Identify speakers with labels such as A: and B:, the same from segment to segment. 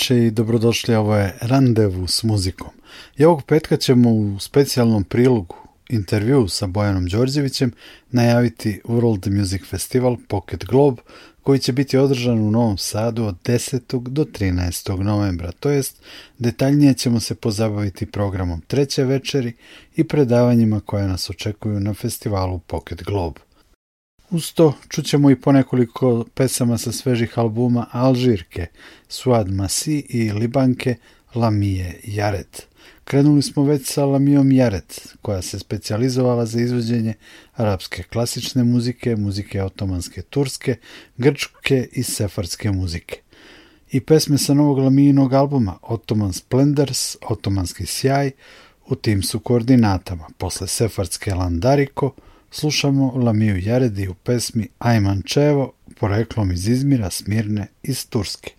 A: veče i dobrodošli, ovo je Randevu s muzikom. I ovog petka ćemo u specijalnom prilogu intervju sa Bojanom Đorđevićem najaviti World Music Festival Pocket Globe koji će biti održan u Novom Sadu od 10. do 13. novembra, to jest detaljnije ćemo se pozabaviti programom treće večeri i predavanjima koja nas očekuju na festivalu Pocket Globe. Uz to čućemo i ponekoliko pesama sa svežih albuma Alžirke, Suad Masi i Libanke Lamije Jaret. Krenuli smo već sa Lamijom Jaret, koja se specijalizovala za izvođenje arapske klasične muzike, muzike otomanske turske, grčke i sefardske muzike. I pesme sa novog Lamijinog albuma Ottoman Splendors, Otomanski sjaj, u tim su koordinatama, posle sefardske Landariko, slušamo Lamiju Jaredi u pesmi Ajman Čevo, poreklom iz Izmira, Smirne iz Turske.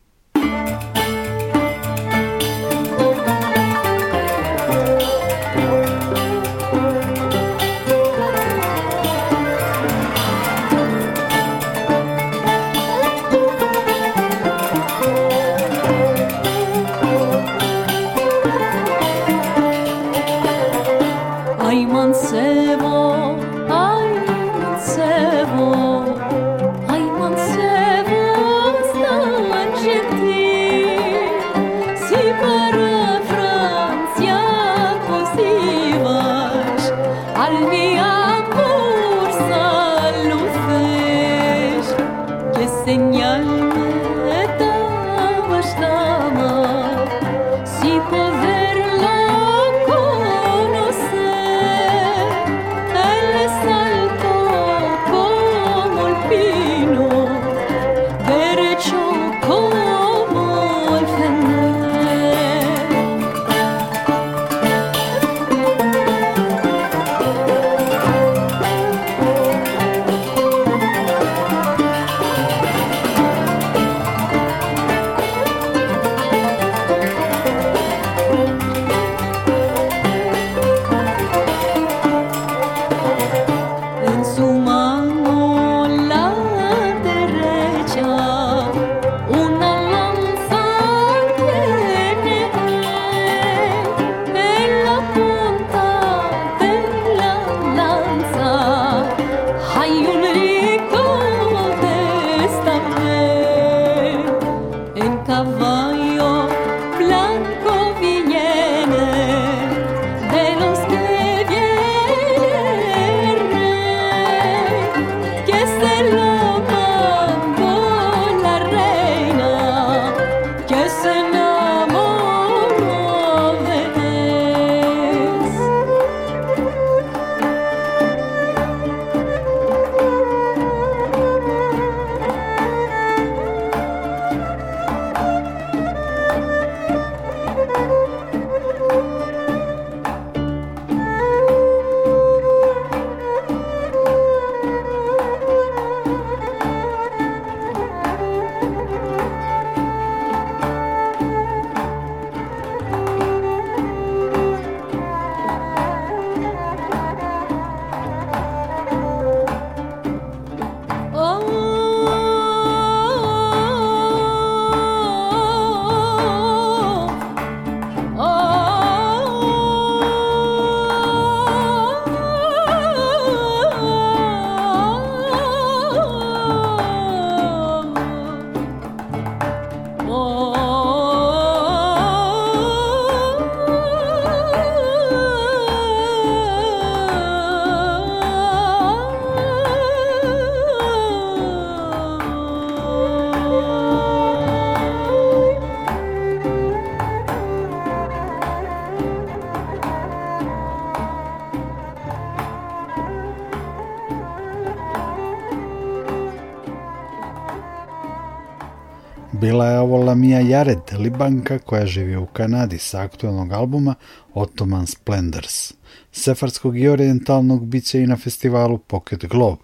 A: Bila Lamia Jared, Libanka koja živi u Kanadi sa aktualnog albuma Ottoman Splendors. Sefarskog i orientalnog bit će i na festivalu Pocket Globe,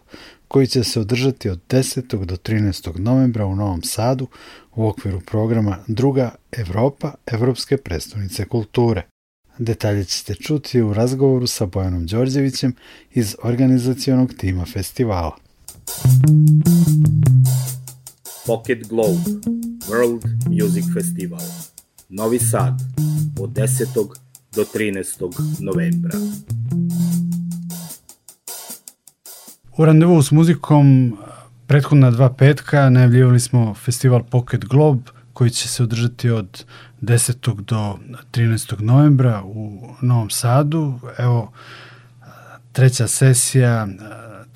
A: koji će se održati od 10. do 13. novembra u Novom Sadu u okviru programa Druga Evropa, Evropske predstavnice kulture. Detalje ćete čuti u razgovoru sa Bojanom Đorđevićem iz organizacionog tima festivala.
B: Pocket Globe World Music Festival Novi Sad od 10. do 13. novembra.
A: U randevu s muzikom prethodna dva petka najavljivali smo festival Pocket Globe koji će se održati od 10. do 13. novembra u Novom Sadu. Evo, treća sesija,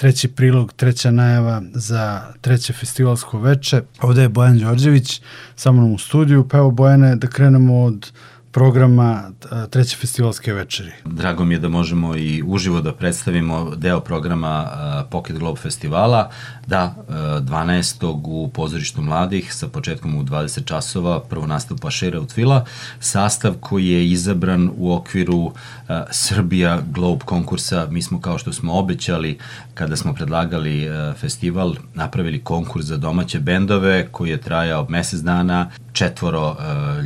A: treći prilog, treća najava za treće festivalsko veče. Ovde je Bojan Đorđević, samo nam u studiju. Pa evo Bojane, da krenemo od programa treće festivalske večeri.
C: Drago mi je da možemo i uživo da predstavimo deo programa Pocket Globe festivala. Da, 12. u pozorištu mladih sa početkom u 20 časova prvo nastupa Šera Utvila, sastav koji je izabran u okviru Srbija Globe konkursa. Mi smo kao što smo obećali kada smo predlagali festival napravili konkurs za domaće bendove koji je trajao mesec dana. Četvoro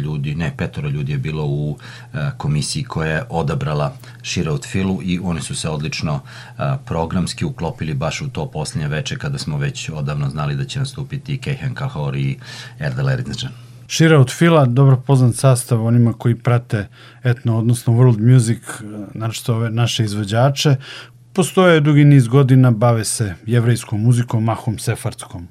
C: ljudi, ne petoro ljudi je bilo u e, komisiji koja je odabrala Shiraut Filu i oni su se odlično e, programski uklopili baš u to posljednje veče kada smo već odavno znali da će nastupiti Kehen Kahor i Erdal Erinđan.
A: Šira od Fila, dobro poznat sastav onima koji prate etno, odnosno world music, znači ove naše izvođače, postoje dugi niz godina, bave se jevrejskom muzikom, mahom sefardskom.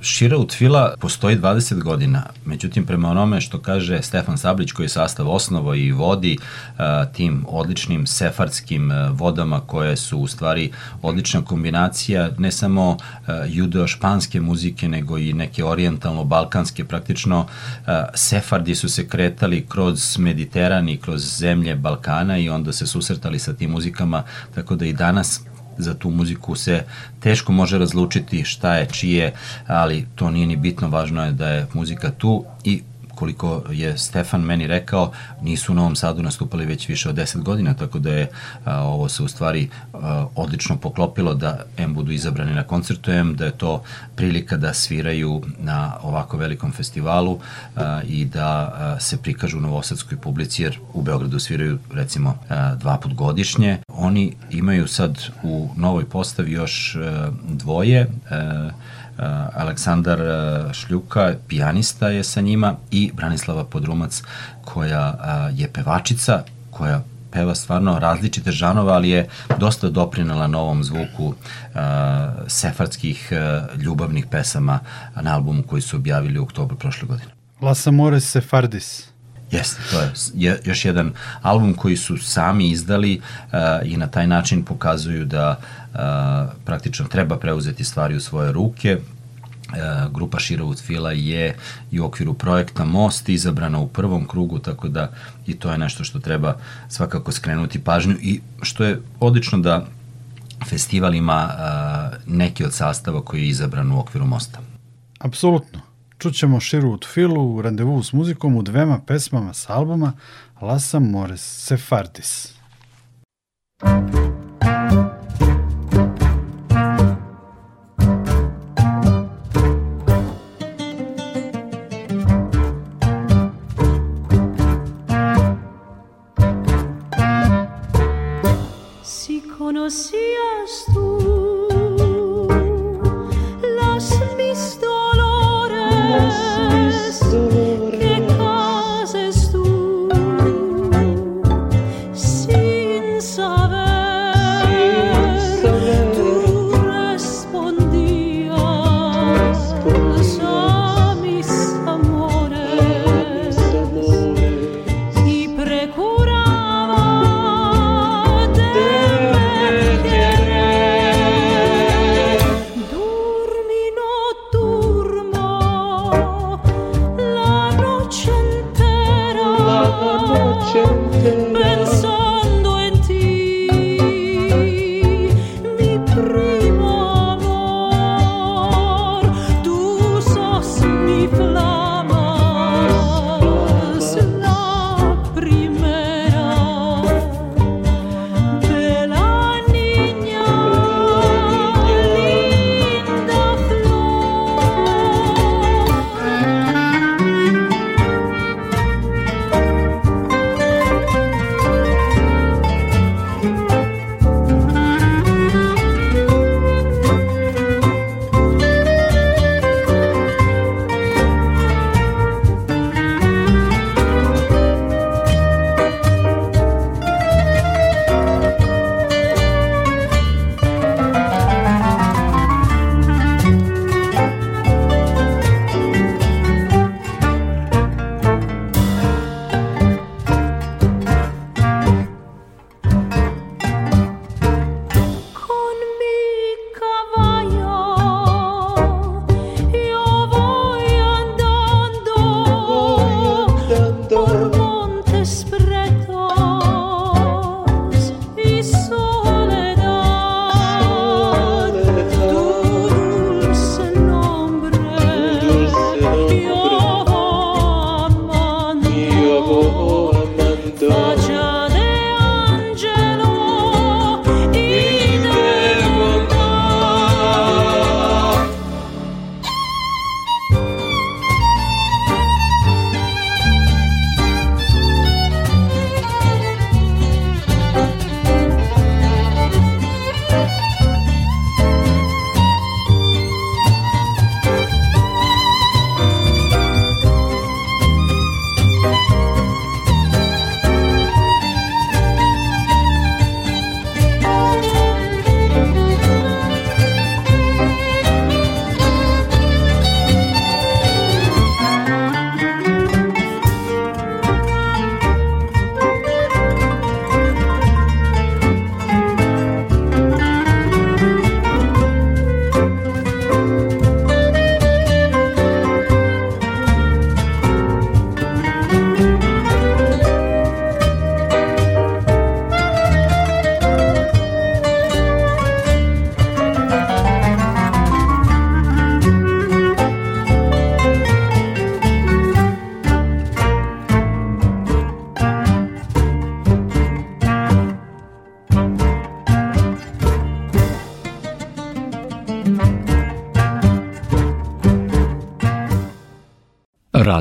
C: Šira Utvila postoji 20 godina, međutim prema onome što kaže Stefan Sablić koji je sastav osnovo i vodi uh, tim odličnim sefardskim uh, vodama koje su u stvari odlična kombinacija ne samo uh, judeo-španske muzike nego i neke orientalno-balkanske praktično uh, sefardi su se kretali kroz Mediteran i kroz zemlje Balkana i onda se susretali sa tim muzikama tako da i danas za tu muziku se teško može razlučiti šta je čije, ali to nije ni bitno, važno je da je muzika tu i koliko je Stefan meni rekao, nisu u Novom Sadu nastupali već više od 10 godina, tako da je a, ovo se u stvari a, odlično poklopilo da M budu izabrani na koncertu M, da je to prilika da sviraju na ovako velikom festivalu i da se prikažu novosadskoj publici, jer u Beogradu sviraju recimo dva put godišnje. Oni imaju sad u novoj postavi još dvoje, Aleksandar Šljuka, pijanista je sa njima i Branislava Podrumac koja je pevačica, koja peva stvarno različite žanova, ali je dosta doprinala novom zvuku uh, sefardskih uh, ljubavnih pesama na albumu koji su objavili u oktobru prošle godine.
A: Las Amores Sefardis.
C: Jeste, to je, je još jedan album koji su sami izdali uh, i na taj način pokazuju da uh, praktično treba preuzeti stvari u svoje ruke. Uh, grupa Shirowood Fila je i u okviru projekta Most izabrana u prvom krugu, tako da i to je nešto što treba svakako skrenuti pažnju i što je odlično da festival ima uh, neki od sastava koji je izabran u okviru Mosta.
A: Apsolutno. Čućemo Širu Filu u randevu s muzikom u dvema pesmama s albuma Lasa Mores Sefardis.
D: Si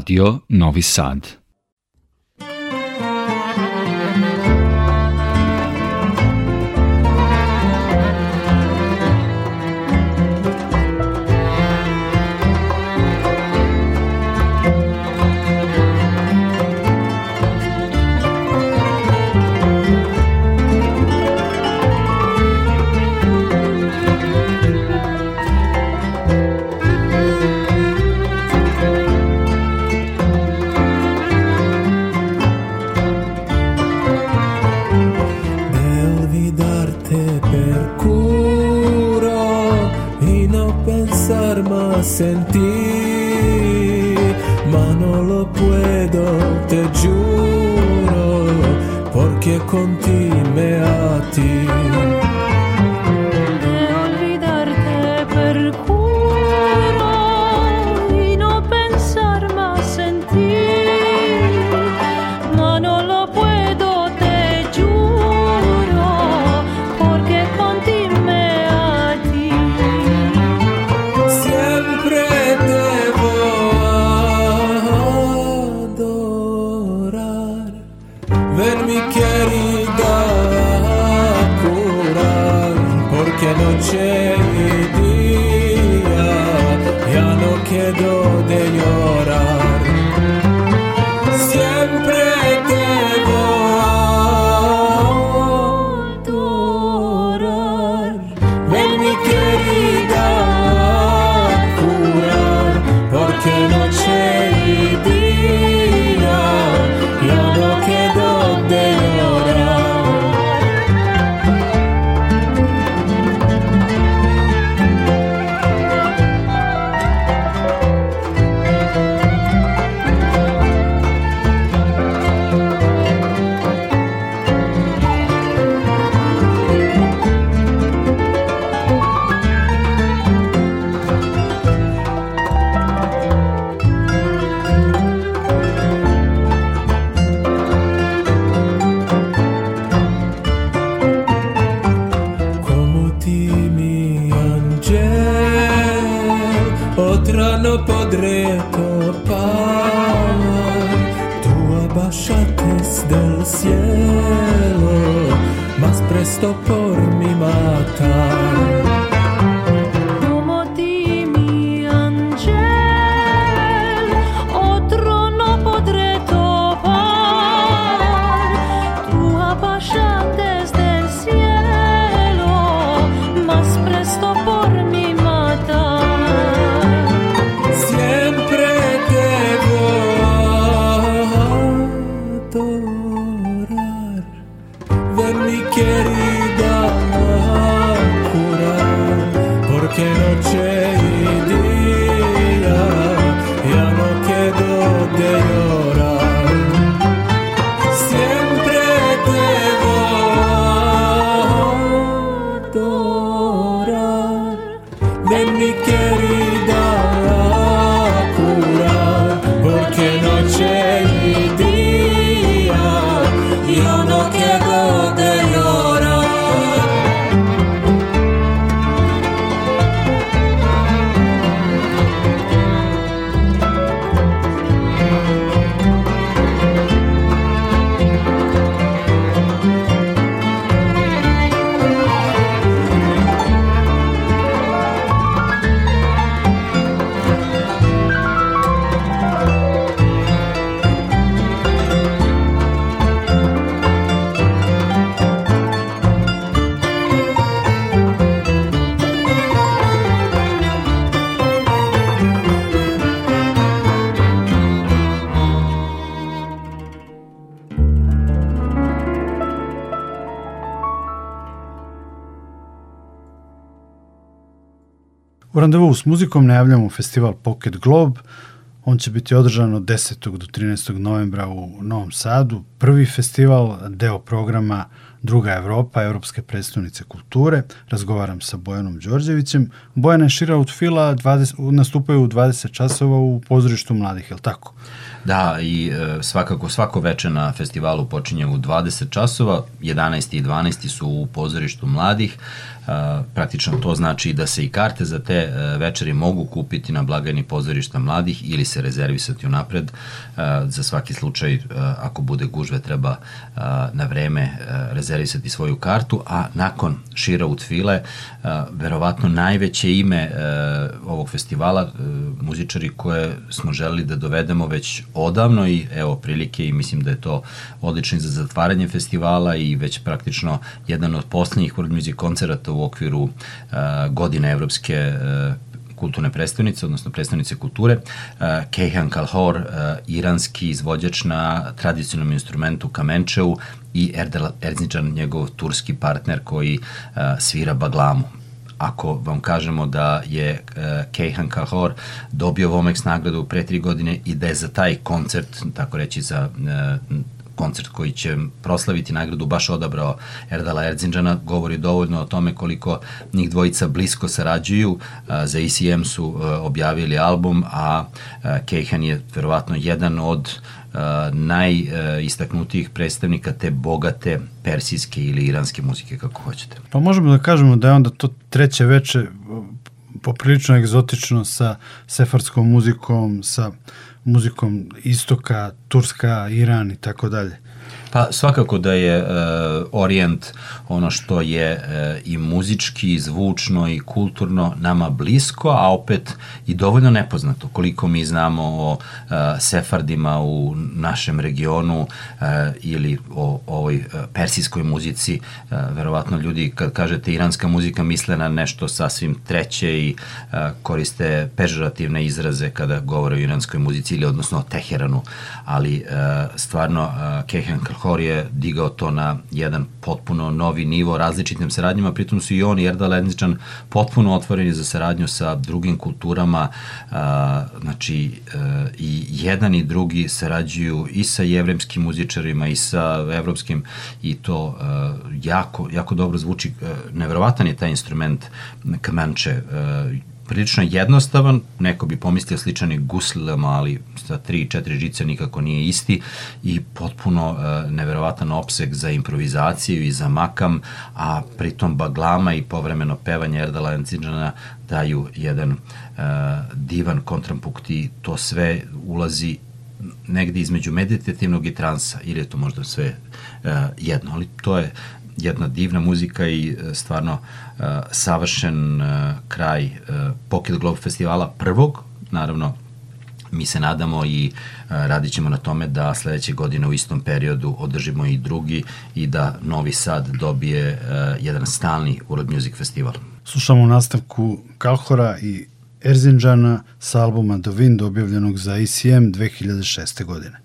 E: Radio Novi Sad.
A: Randevu s muzikom najavljamo festival Pocket Globe. On će biti održan od 10. do 13. novembra u Novom Sadu. Prvi festival, deo programa Druga Evropa, Evropske predstavnice kulture. Razgovaram sa Bojanom Đorđevićem. Bojana je šira od fila, 20, nastupaju u 20 časova u pozorištu mladih, je li tako?
C: Da, i e, svakako svako veče na festivalu počinje u 20 časova, 11. i 12. su u pozorištu mladih, praktično to znači da se i karte za te e, večeri mogu kupiti na blagajni pozorišta mladih ili se rezervisati unapred, e, za svaki slučaj e, ako bude gužve treba na vreme rezervisati svoju kartu, a nakon Šira Utfile, verovatno najveće ime ovog festivala, muzičari koje smo želeli da dovedemo već odavno i evo prilike i mislim da je to odlično za zatvaranje festivala i već praktično jedan od poslednjih world music koncerata u okviru uh, godine evropske uh, kulturne predstavnice, odnosno predstavnice kulture, uh, Keihan Kalhor, iranski izvođač na tradicionalnom instrumentu kamenčeu i Erdal Erzincan, njegov turski partner koji svira baglamu. Ako vam kažemo da je Keihan Kahor dobio Vomex nagradu pre tri godine i da je za taj koncert, tako reći za koncert koji će proslaviti nagradu baš odabrao Erdala Erzinđana, govori dovoljno o tome koliko njih dvojica blisko sarađuju. Za ECM su objavili album, a Keihan je verovatno jedan od najistaknutijih predstavnika te bogate persijske ili iranske muzike, kako hoćete.
A: Pa možemo da kažemo da je onda to treće veče poprilično egzotično sa sefarskom muzikom, sa muzikom istoka, Turska, Iran i tako dalje.
C: Pa svakako da je uh, Orient ono što je uh, i muzički, i zvučno i kulturno nama blisko, a opet i dovoljno nepoznato. Koliko mi znamo o uh, sefardima u našem regionu uh, ili o ovoj uh, persijskoj muzici, uh, verovatno ljudi kad kažete iranska muzika misle na nešto sasvim treće i uh, koriste pežorativne izraze kada govore o iranskoj muzici ili odnosno o Teheranu, ali uh, stvarno uh, Kehen Hor je digao to na jedan potpuno novi nivo različitim saradnjama, pritom su i on i Erdal Enzičan potpuno otvoreni za saradnju sa drugim kulturama, a, znači i jedan i drugi sarađuju i sa jevremskim muzičarima i sa evropskim i to jako, jako dobro zvuči, neverovatan je taj instrument kamanče, a, prilično jednostavan, neko bi pomislio sličan je guslama, ali sa tri, četiri žice nikako nije isti i potpuno uh, neverovatan opseg za improvizaciju i za makam, a pritom baglama i povremeno pevanje Erdala Encidžana daju jedan uh, divan kontrapunkt i to sve ulazi negde između meditativnog i transa, ili je to možda sve uh, jedno, ali to je jedna divna muzika i e, stvarno uh, savršen uh, kraj Pocket Globe festivala prvog, naravno mi se nadamo i radit ćemo na tome da sledeće godine u istom periodu održimo i drugi i da Novi Sad dobije jedan stalni World Music Festival.
A: Slušamo nastavku Kalhora i Erzinđana sa albuma The Wind objavljenog za ECM 2006. godine.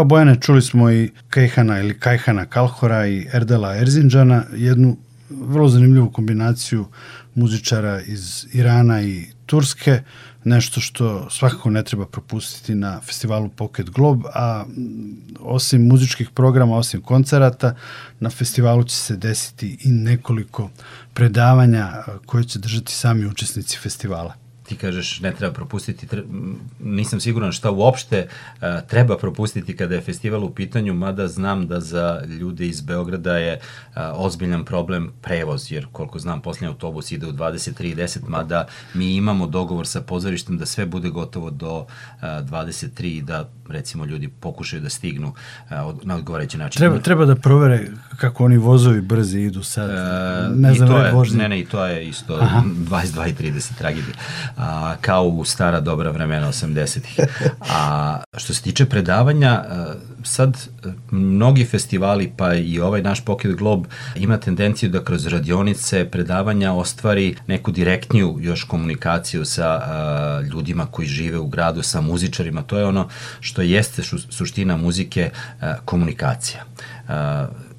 A: Evo Bojane, čuli smo i Kajhana ili Kajhana Kalhora i Erdela Erzinđana, jednu vrlo zanimljivu kombinaciju muzičara iz Irana i Turske, nešto što svakako ne treba propustiti na festivalu Pocket Globe, a osim muzičkih programa, osim koncerata, na festivalu će se desiti i nekoliko predavanja koje će držati sami učesnici festivala
C: ti kažeš ne treba propustiti, tre, nisam siguran šta uopšte uh, treba propustiti kada je festival u pitanju, mada znam da za ljude iz Beograda je uh, ozbiljan problem prevoz, jer koliko znam posljednji autobus ide u 23.10, mada mi imamo dogovor sa pozorištem da sve bude gotovo do uh, 23 i da recimo ljudi pokušaju da stignu uh, na odgovarajući način.
A: Treba, treba da provere kako oni vozovi brzi idu sad.
C: Uh,
A: ne znam,
C: to je,
A: vožnje.
C: ne, ne, i to je isto Aha. 22 i 30 tragedija a, kao u stara dobra vremena 80-ih. A što se tiče predavanja, a, sad mnogi festivali, pa i ovaj naš Pocket Globe, ima tendenciju da kroz radionice, predavanja ostvari neku direktniju još komunikaciju sa a, ljudima koji žive u gradu, sa muzičarima. To je ono što jeste šu, suština muzike, a, komunikacija.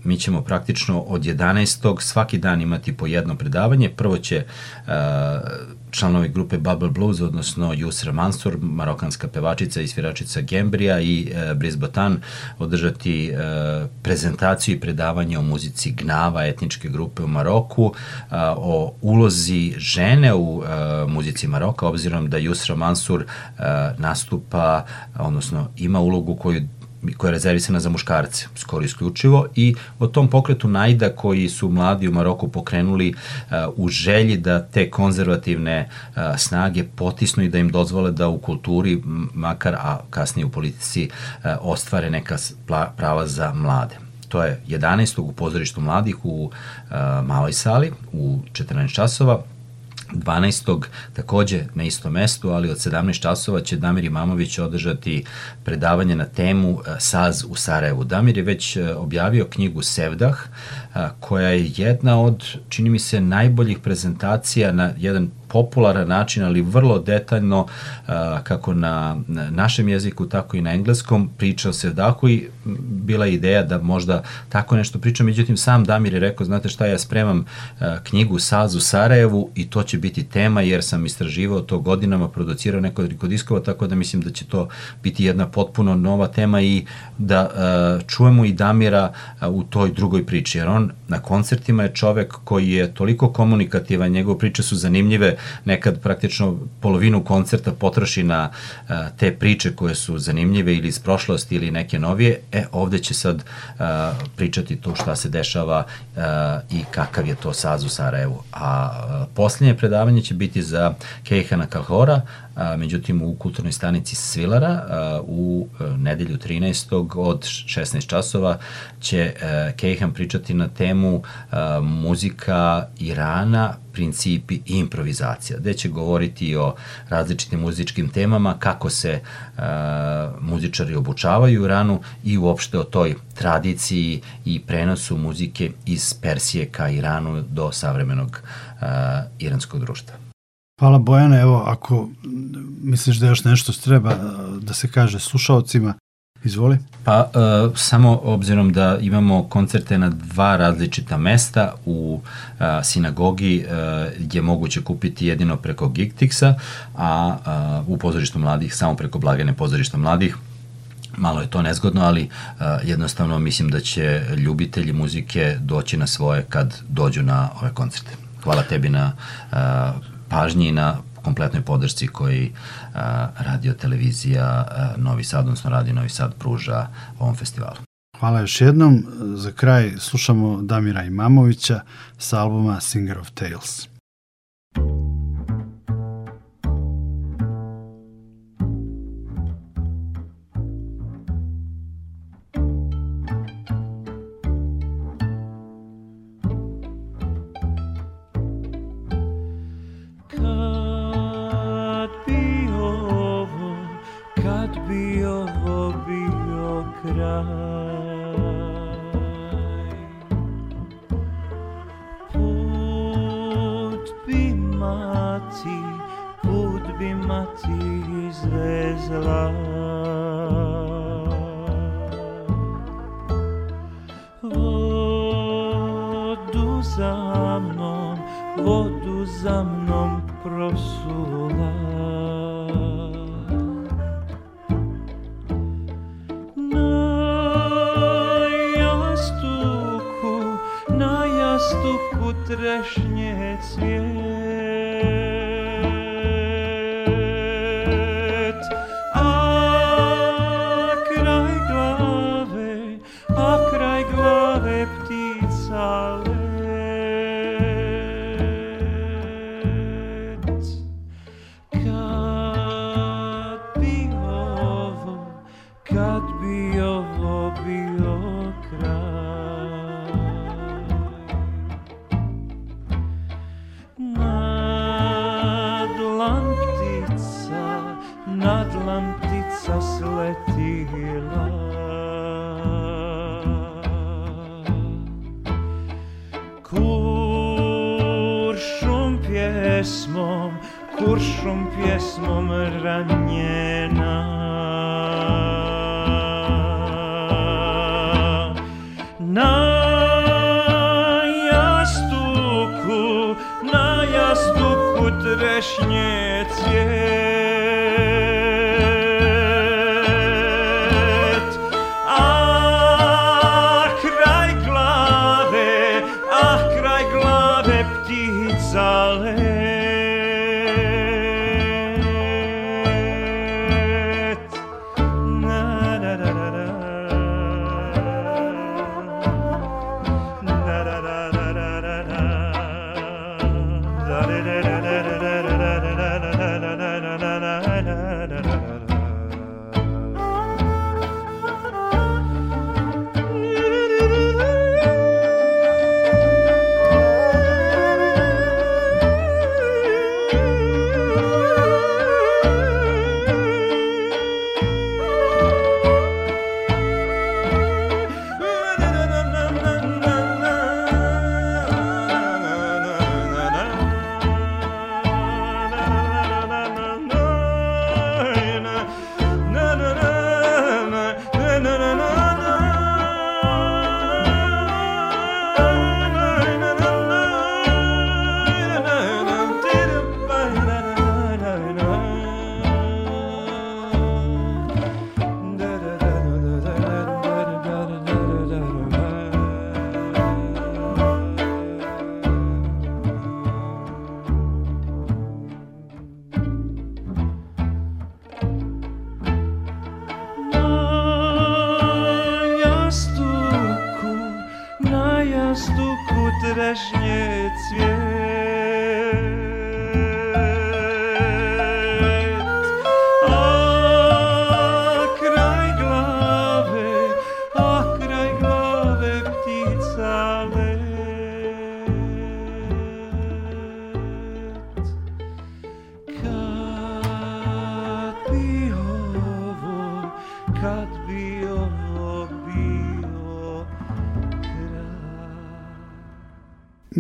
C: Mi ćemo praktično od 11. svaki dan imati po jedno predavanje. Prvo će uh, članovi grupe Bubble Blues, odnosno Yusra Mansur, marokanska pevačica i sviračica Gembrija i e, Briz Batan održati e, prezentaciju i predavanje o muzici Gnava, etničke grupe u Maroku, e, o ulozi žene u muzici Maroka, obzirom da Yusra Mansur nastupa, odnosno ima ulogu koju koja je rezervisana za muškarce, skoro isključivo, i o tom pokretu Najda koji su mladi u Maroku pokrenuli uh, u želji da te konzervativne uh, snage potisnu i da im dozvole da u kulturi, makar, a kasnije u politici, uh, ostvare neka prava za mlade. To je 11. u pozorištu mladih u uh, maloj sali u 14 časova, 12. takođe na istom mestu, ali od 17 časova će Damir Imamović održati predavanje na temu e, Saz u Sarajevu. Damir je već e, objavio knjigu Sevdah, a, koja je jedna od, čini mi se, najboljih prezentacija na jedan popularan način, ali vrlo detaljno, kako na, na našem jeziku, tako i na engleskom, priča o Sevdahu i bila je ideja da možda tako nešto pričam, međutim sam Damir je rekao, znate šta, ja spremam knjigu Saz u Sarajevu i to će biti tema jer sam istraživao to godinama, producirao nekoliko diskova, tako da mislim da će to biti jedna potpuno nova tema i da a, čujemo i Damira a, u toj drugoj priči, jer on na koncertima je čovek koji je toliko komunikativan, njegove priče su zanimljive, nekad praktično polovinu koncerta potroši na a, te priče koje su zanimljive ili iz prošlosti ili neke novije, e ovde će sad a, pričati to šta se dešava a, i kakav je to saz u Sarajevu. A, a posljednje predavanje će biti za Kejhana Kalhora, a, međutim u kulturnoj stanici Svilara a, u a, nedelju 13. od 16 časova će a, Kejhan pričati na temu a, muzika Irana, principi i improvizacija, gde će govoriti o različitim muzičkim temama, kako se a, muzičari obučavaju u Iranu i uopšte o toj tradiciji i prenosu muzike iz Persije ka Iranu do savremenog a, iranskog društva.
A: Hvala Bojane, evo ako misliš da još nešto treba uh, da se kaže slušalcima, izvoli.
C: Pa, e, samo obzirom da imamo koncerte na dva različita mesta, u e, sinagogi e, je moguće kupiti jedino preko Gigtixa, a e, u pozorištu mladih samo preko blagajne pozorišta mladih, malo je to nezgodno, ali uh, jednostavno mislim da će ljubitelji muzike doći na svoje kad dođu na ove koncerte. Hvala tebi na uh, pažnji na kompletnoj podršci koji uh, radio televizija uh, Novi Sad, odnosno radio Novi Sad pruža ovom festivalu.
A: Hvala još jednom. Za kraj slušamo Damira Imamovića sa albuma Singer of Tales.
F: Kad вчетрешнее цвет.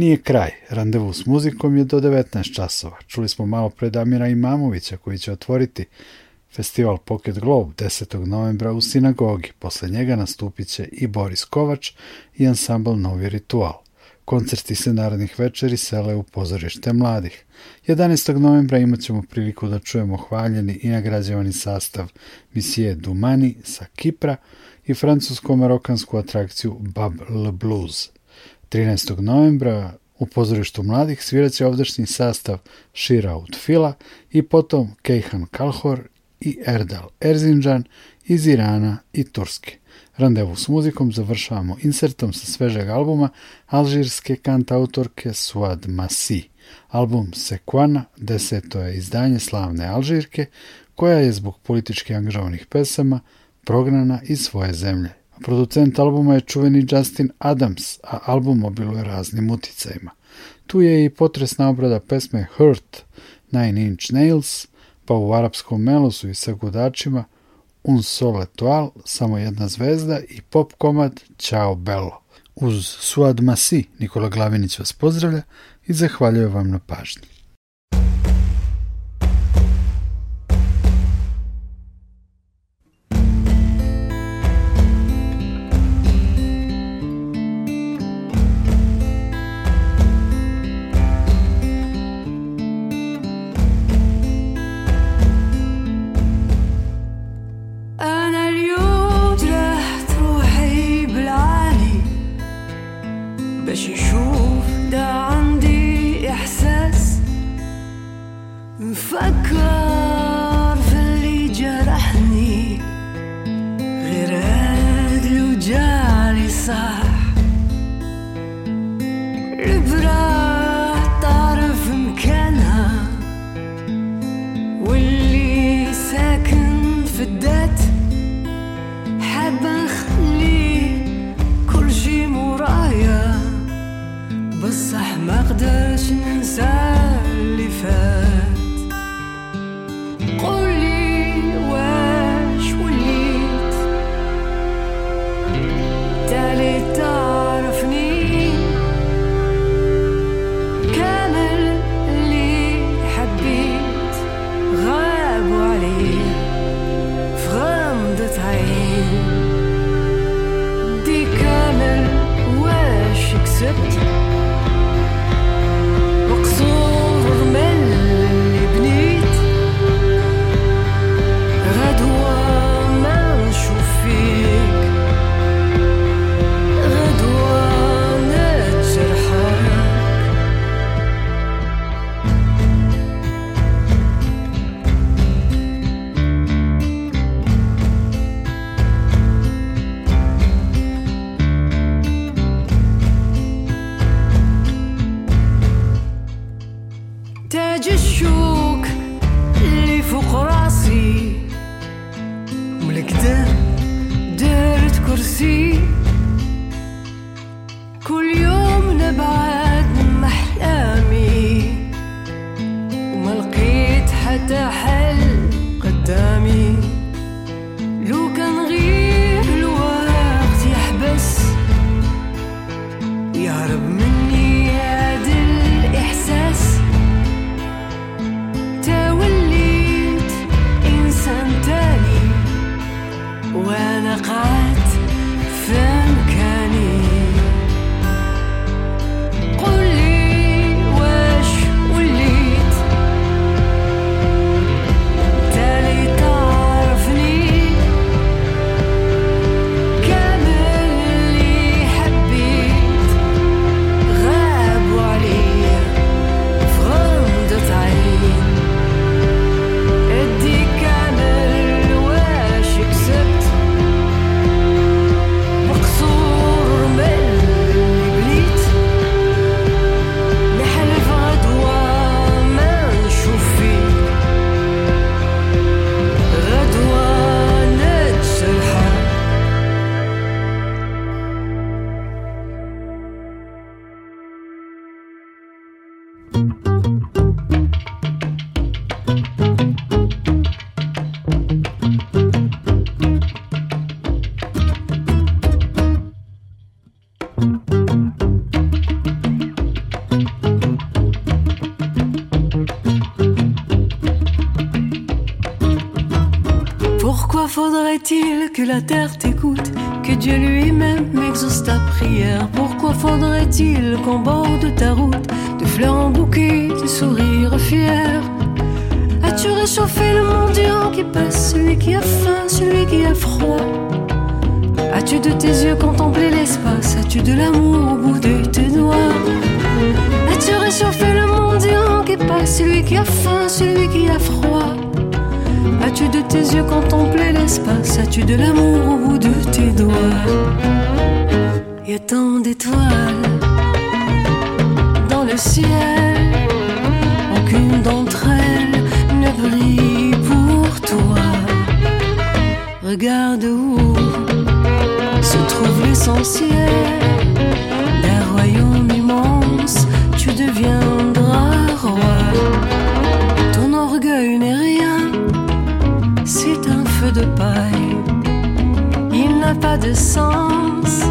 A: Nije kraj. Randevu s muzikom je do 19 časova. Čuli smo malo pre Damira Imamovića koji će otvoriti festival Pocket Globe 10. novembra u sinagogi. Posle njega nastupit će i Boris Kovač i ansambl Novi ritual. Koncerti se narednih večeri sele u pozorište mladih. 11. novembra imat ćemo priliku da čujemo hvaljeni i nagrađivani sastav Misije Dumani sa Kipra i francusko-marokansku atrakciju Bab Le Blues. 13. novembra u pozorištu mladih sviraće ovdašnji sastav Shira Utfila i potom Kejhan Kalhor i Erdal Erzinđan iz Irana i Turske. Randevu s muzikom završavamo insertom sa svežeg albuma alžirske kantautorke Suad Masi. Album Sekwana deseto je izdanje slavne Alžirke koja je zbog politički angažovanih pesama prognana iz svoje zemlje. Producent albuma je čuveni Justin Adams, a album obiluje raznim uticajima. Tu je i potresna obrada pesme Hurt, Nine Inch Nails, pa u arapskom melosu i sa gudačima Un Sol Etoile, samo jedna zvezda i pop komad Ciao Bello. Uz Suad Masi, Nikola Glavinić vas pozdravlja i zahvaljuje vam na pažnji.
D: La terre t'écoute, que Dieu lui-même exauce ta prière. Pourquoi faudrait-il qu'en bord de ta route, de fleurs en bouquet, de sourires fiers? As-tu réchauffé le mendiant qui passe, celui qui a faim, celui qui a froid? As-tu de tes yeux contemplé l'espace? As-tu de l'amour au bout de tes doigts? As-tu réchauffé le mendiant qui passe, celui qui a faim, celui qui a froid? As-tu de tes yeux contemplé l'espace? As-tu de l'amour au bout de tes doigts? Y a tant d'étoiles dans le ciel. Aucune d'entre elles ne brille pour toi. Regarde où se trouve l'essentiel d'un royaume de paille. Il n'a pas de sens,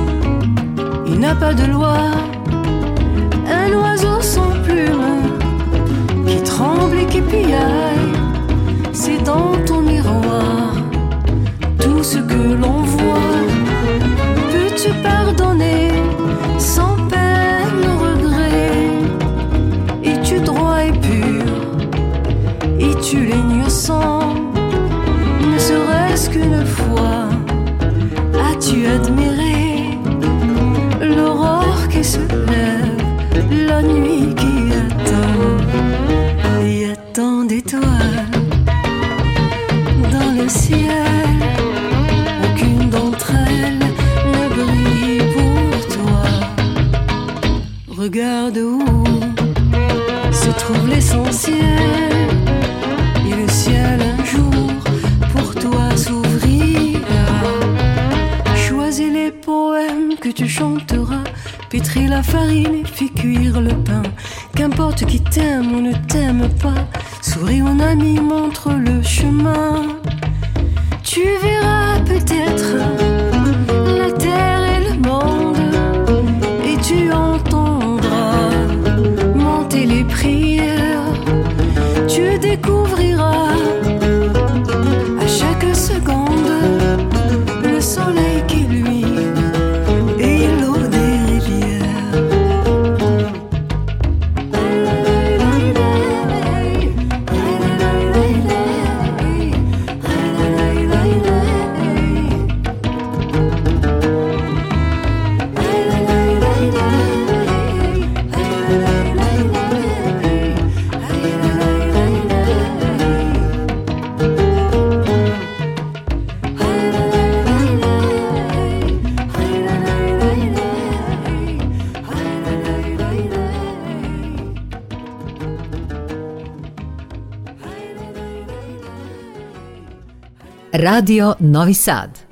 D: il n'a pas de loi. Un oiseau sans plume qui tremble et qui piaille. C'est dans ton miroir tout ce que l'on Où se trouve l'essentiel. Et le ciel un jour pour toi s'ouvrira. Choisis les poèmes que tu chanteras, pétris la farine et fais cuire le pain. Qu'importe qui t'aime ou ne t'aime pas, souris mon ami, montre le chemin. Tu verras
G: Radio Novi Sad.